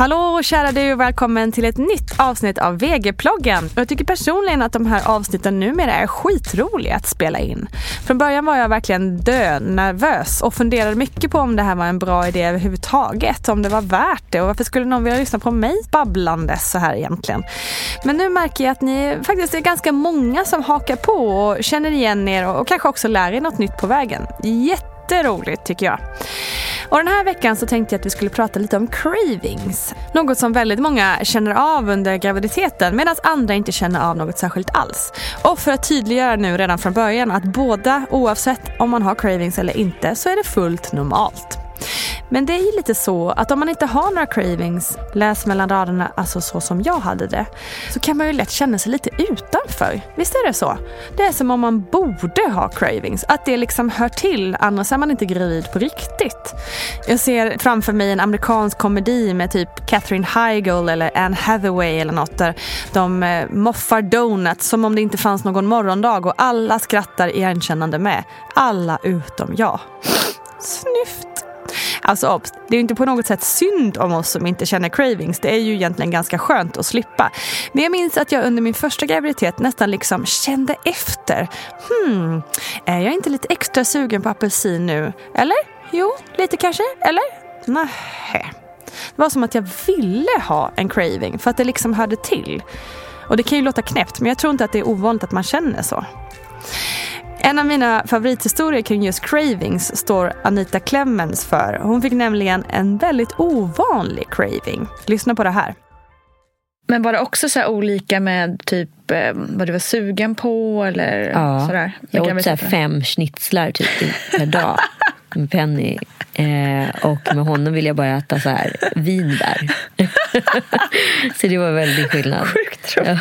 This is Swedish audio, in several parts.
Hallå kära du och välkommen till ett nytt avsnitt av VG-ploggen. Jag tycker personligen att de här avsnitten numera är skitroliga att spela in. Från början var jag verkligen dönervös och funderade mycket på om det här var en bra idé överhuvudtaget. Om det var värt det och varför skulle någon vilja lyssna på mig babblandes så här egentligen. Men nu märker jag att ni faktiskt är ganska många som hakar på och känner igen er och kanske också lär er något nytt på vägen. Jätte jätteroligt tycker jag. Och den här veckan så tänkte jag att vi skulle prata lite om cravings. Något som väldigt många känner av under graviditeten medan andra inte känner av något särskilt alls. Och för att tydliggöra nu redan från början att båda, oavsett om man har cravings eller inte, så är det fullt normalt. Men det är ju lite så att om man inte har några cravings, läs mellan raderna, alltså så som jag hade det, så kan man ju lätt känna sig lite utanför. Visst är det så? Det är som om man borde ha cravings, att det liksom hör till, annars är man inte gravid på riktigt. Jag ser framför mig en amerikansk komedi med typ Catherine Heigl eller Anne Hathaway eller något där de eh, moffar donuts som om det inte fanns någon morgondag och alla skrattar igenkännande med. Alla utom jag. Snyft! Alltså det är inte på något sätt synd om oss som inte känner cravings. Det är ju egentligen ganska skönt att slippa. Men jag minns att jag under min första graviditet nästan liksom kände efter. Hmm, är jag inte lite extra sugen på apelsin nu? Eller? Jo, lite kanske? Eller? Nähä. Det var som att jag ville ha en craving för att det liksom hörde till. Och det kan ju låta knäppt men jag tror inte att det är ovanligt att man känner så. En av mina favorithistorier kring just cravings står Anita Clemens för. Hon fick nämligen en väldigt ovanlig craving. Lyssna på det här. Men var det också så olika med typ eh, vad du var sugen på eller ja, sådär? Jag åt så fem schnitzlar typ per dag Penny. Eh, och med honom vill jag bara äta så här vinbär. så det var väldigt skillnad. Sjukt ja.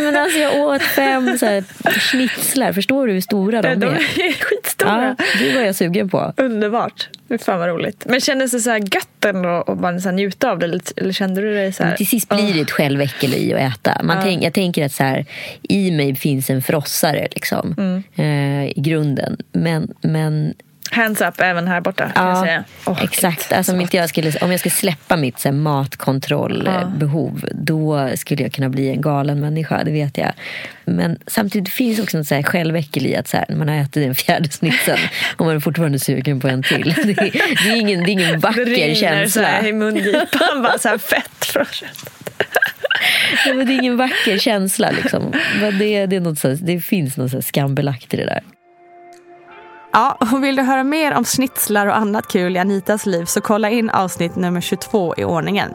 men alltså Jag åt fem så här schnitzlar. Förstår du hur stora de är? De är skitstora. Ja, det var jag sugen på. Underbart. Fan vad roligt. Men kändes det så här gött ändå att bara så här njuta av det? Eller kände du dig så här? Men till sist blir det ett i att äta. Man ja. tänk, jag tänker att så här, i mig finns en frossare liksom, mm. eh, i grunden. Men, men Hands up även här borta säga. Oh, exakt. Alltså, om, inte jag skulle, om jag skulle släppa mitt så här, matkontrollbehov då skulle jag kunna bli en galen människa, det vet jag. Men samtidigt finns också något så här själväckel i att så här, man har ätit den fjärde snitsen och man är fortfarande sugen på en till. Det är, det är, ingen, det är ingen vacker det känsla. Så i mungipan, bara så här fett från köttet. Ja, men det är ingen vacker känsla. Liksom. Men det, det, är något så här, det finns något så skambelagt i det där. Ja, och vill du höra mer om snitslar och annat kul i Anitas liv så kolla in avsnitt nummer 22 i ordningen.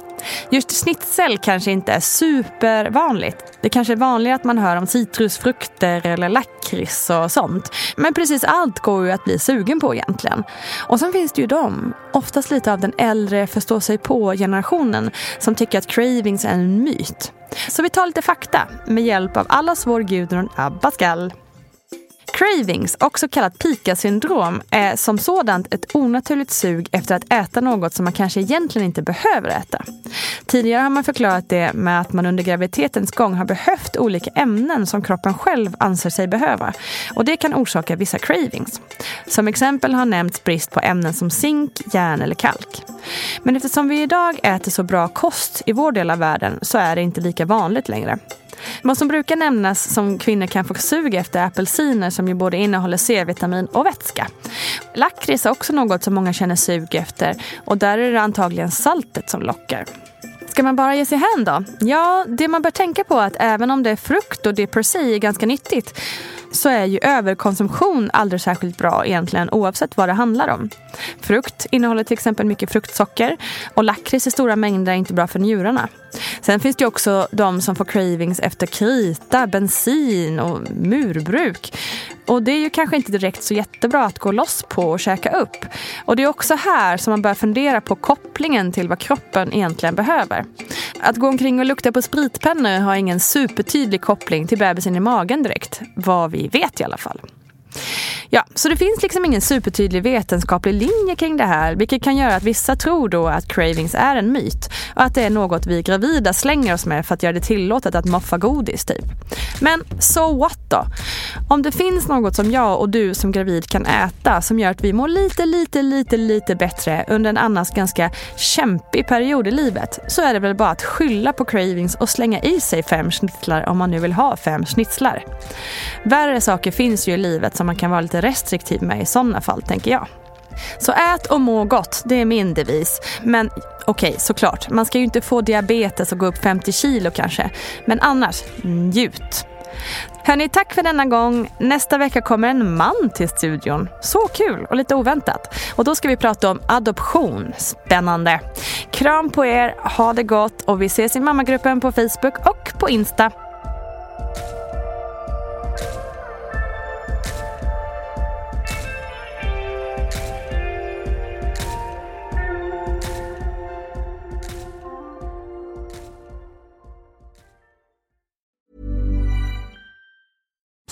Just snitsel kanske inte är supervanligt. Det kanske är vanligare att man hör om citrusfrukter eller lakrits och sånt. Men precis allt går ju att bli sugen på egentligen. Och sen finns det ju de, oftast lite av den äldre förstå sig på-generationen som tycker att cravings är en myt. Så vi tar lite fakta med hjälp av allas vår Gudrun Abascal. Cravings, också kallat pika-syndrom, är som sådant ett onaturligt sug efter att äta något som man kanske egentligen inte behöver äta. Tidigare har man förklarat det med att man under graviditetens gång har behövt olika ämnen som kroppen själv anser sig behöva. Och det kan orsaka vissa cravings. Som exempel har nämnts brist på ämnen som zink, järn eller kalk. Men eftersom vi idag äter så bra kost i vår del av världen så är det inte lika vanligt längre. Vad som brukar nämnas som kvinnor kan få sug efter är apelsiner som ju både innehåller C-vitamin och vätska. Lakrits är också något som många känner sug efter och där är det antagligen saltet som lockar. Ska man bara ge sig hän då? Ja, det man bör tänka på är att även om det är frukt och det per se är ganska nyttigt så är ju överkonsumtion aldrig särskilt bra egentligen oavsett vad det handlar om. Frukt innehåller till exempel mycket fruktsocker och lakrits i stora mängder är inte bra för njurarna. Sen finns det också de som får cravings efter krita, bensin och murbruk. Och det är ju kanske inte direkt så jättebra att gå loss på och käka upp. Och det är också här som man bör fundera på kopplingen till vad kroppen egentligen behöver. Att gå omkring och lukta på spritpennor har ingen supertydlig koppling till bebisen i magen direkt. Vad vi vet i alla fall. Ja, så det finns liksom ingen supertydlig vetenskaplig linje kring det här, vilket kan göra att vissa tror då att cravings är en myt och att det är något vi gravida slänger oss med för att göra det tillåtet att moffa godis typ. Men so what då? Om det finns något som jag och du som gravid kan äta som gör att vi mår lite, lite, lite, lite bättre under en annars ganska kämpig period i livet så är det väl bara att skylla på cravings och slänga i sig fem schnitzlar om man nu vill ha fem schnitzlar. Värre saker finns ju i livet som man kan vara lite restriktiv med i sådana fall, tänker jag. Så ät och må gott, det är min devis. Men okej, okay, såklart, man ska ju inte få diabetes och gå upp 50 kilo kanske. Men annars, njut. Hörni, tack för denna gång. Nästa vecka kommer en man till studion. Så kul och lite oväntat. Och då ska vi prata om adoption. Spännande. Kram på er, ha det gott och vi ses i mammagruppen på Facebook och på Insta.